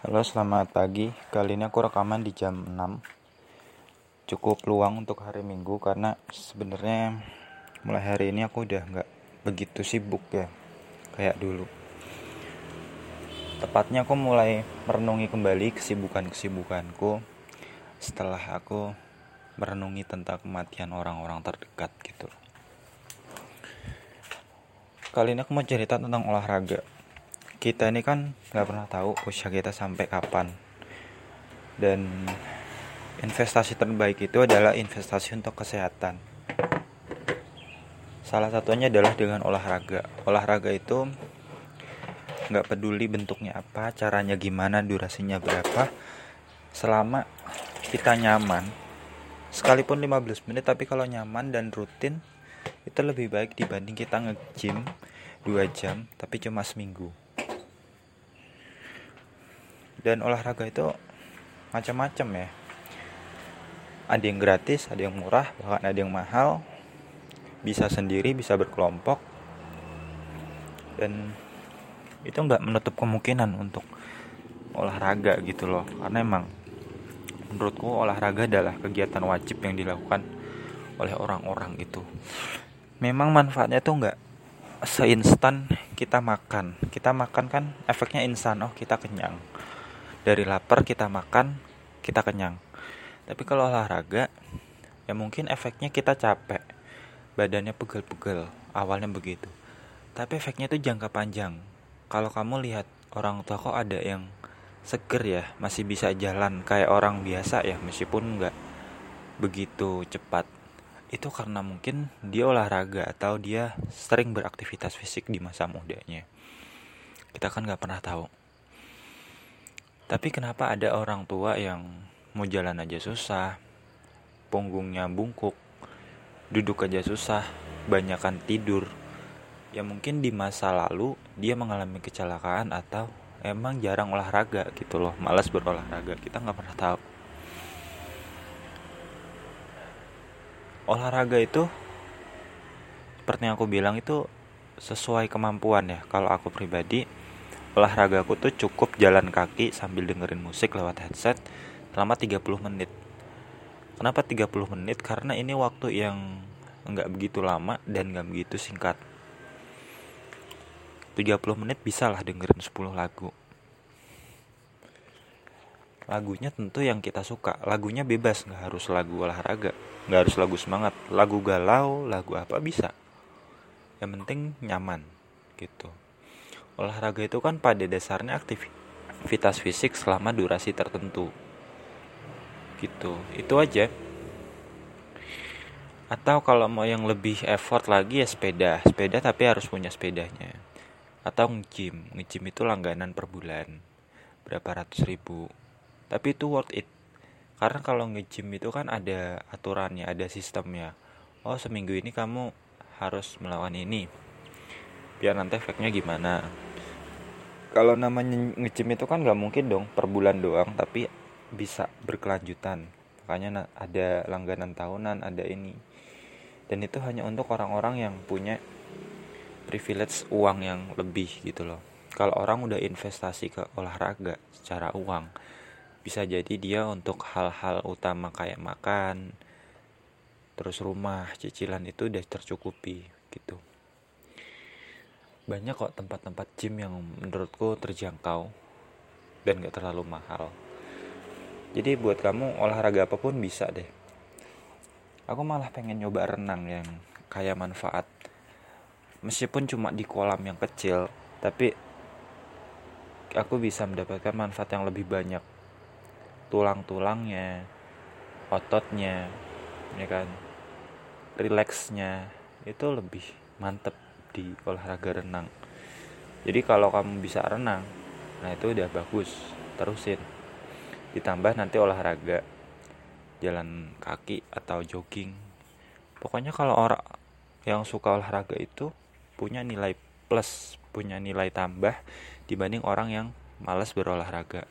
Halo selamat pagi. Kali ini aku rekaman di jam 6 Cukup luang untuk hari minggu Karena sebenarnya mulai hari ini aku udah nggak begitu sibuk ya Kayak dulu. Tepatnya aku mulai merenungi kembali kesibukan-kesibukanku Setelah aku merenungi tentang kematian orang-orang terdekat gitu. Kali ini aku mau cerita tentang olahraga kita ini kan nggak pernah tahu usia kita sampai kapan. Dan investasi terbaik itu adalah investasi untuk kesehatan. Salah satunya adalah dengan olahraga. Olahraga itu nggak peduli bentuknya apa caranya gimana durasinya berapa. Selama kita nyaman sekalipun 15 menit tapi kalau nyaman dan rutin itu lebih baik dibanding kita nge-gym 2 jam tapi cuma seminggu dan olahraga itu macam-macam ya. Ada yang gratis ada yang murah bahkan ada yang mahal. Bisa sendiri bisa berkelompok. Dan itu nggak menutup kemungkinan untuk olahraga gitu loh. Karena emang menurutku olahraga adalah kegiatan wajib yang dilakukan oleh orang-orang itu. Memang manfaatnya tuh nggak seinstan kita makan. Kita makan kan efeknya instan oh kita kenyang dari lapar kita makan kita kenyang. Tapi kalau olahraga ya mungkin efeknya kita capek. Badannya pegel-pegel awalnya begitu. Tapi efeknya itu jangka panjang. Kalau kamu lihat orang tua kok ada yang seger ya masih bisa jalan kayak orang biasa ya meskipun nggak begitu cepat. Itu karena mungkin dia olahraga atau dia sering beraktivitas fisik di masa mudanya. Kita kan nggak pernah tahu tapi kenapa ada orang tua yang mau jalan aja susah, punggungnya bungkuk, duduk aja susah, banyakkan tidur. Ya mungkin di masa lalu dia mengalami kecelakaan atau emang jarang olahraga gitu loh, malas berolahraga. Kita nggak pernah tahu. Olahraga itu seperti yang aku bilang itu sesuai kemampuan ya. Kalau aku pribadi olahraga aku tuh cukup jalan kaki sambil dengerin musik lewat headset selama 30 menit. Kenapa 30 menit? Karena ini waktu yang nggak begitu lama dan nggak begitu singkat. 30 menit bisa lah dengerin 10 lagu. Lagunya tentu yang kita suka. Lagunya bebas, nggak harus lagu olahraga, nggak harus lagu semangat. Lagu galau, lagu apa bisa. Yang penting nyaman gitu olahraga itu kan pada dasarnya aktivitas fisik selama durasi tertentu. Gitu. Itu aja. Atau kalau mau yang lebih effort lagi ya sepeda. Sepeda tapi harus punya sepedanya. Atau nge-gym. Nge-gym itu langganan per bulan. Berapa ratus ribu. Tapi itu worth it. Karena kalau nge-gym itu kan ada aturannya ada sistemnya. Oh seminggu ini kamu harus melawan ini. Biar nanti efeknya gimana kalau namanya ngecim itu kan nggak mungkin dong per bulan doang tapi bisa berkelanjutan. Makanya ada langganan tahunan ada ini. Dan itu hanya untuk orang-orang yang punya privilege uang yang lebih gitu loh. Kalau orang udah investasi ke olahraga secara uang bisa jadi dia untuk hal-hal utama kayak makan terus rumah cicilan itu udah tercukupi gitu banyak kok tempat-tempat gym yang menurutku terjangkau dan gak terlalu mahal. Jadi buat kamu olahraga apa pun bisa deh. Aku malah pengen nyoba renang yang kayak manfaat. Meskipun cuma di kolam yang kecil tapi aku bisa mendapatkan manfaat yang lebih banyak. Tulang-tulangnya ototnya ya kan? Rileksnya itu lebih mantep di olahraga renang. Jadi kalau kamu bisa renang nah itu udah bagus terusin. Ditambah nanti olahraga jalan kaki atau jogging. Pokoknya kalau orang yang suka olahraga itu punya nilai plus punya nilai tambah dibanding orang yang malas berolahraga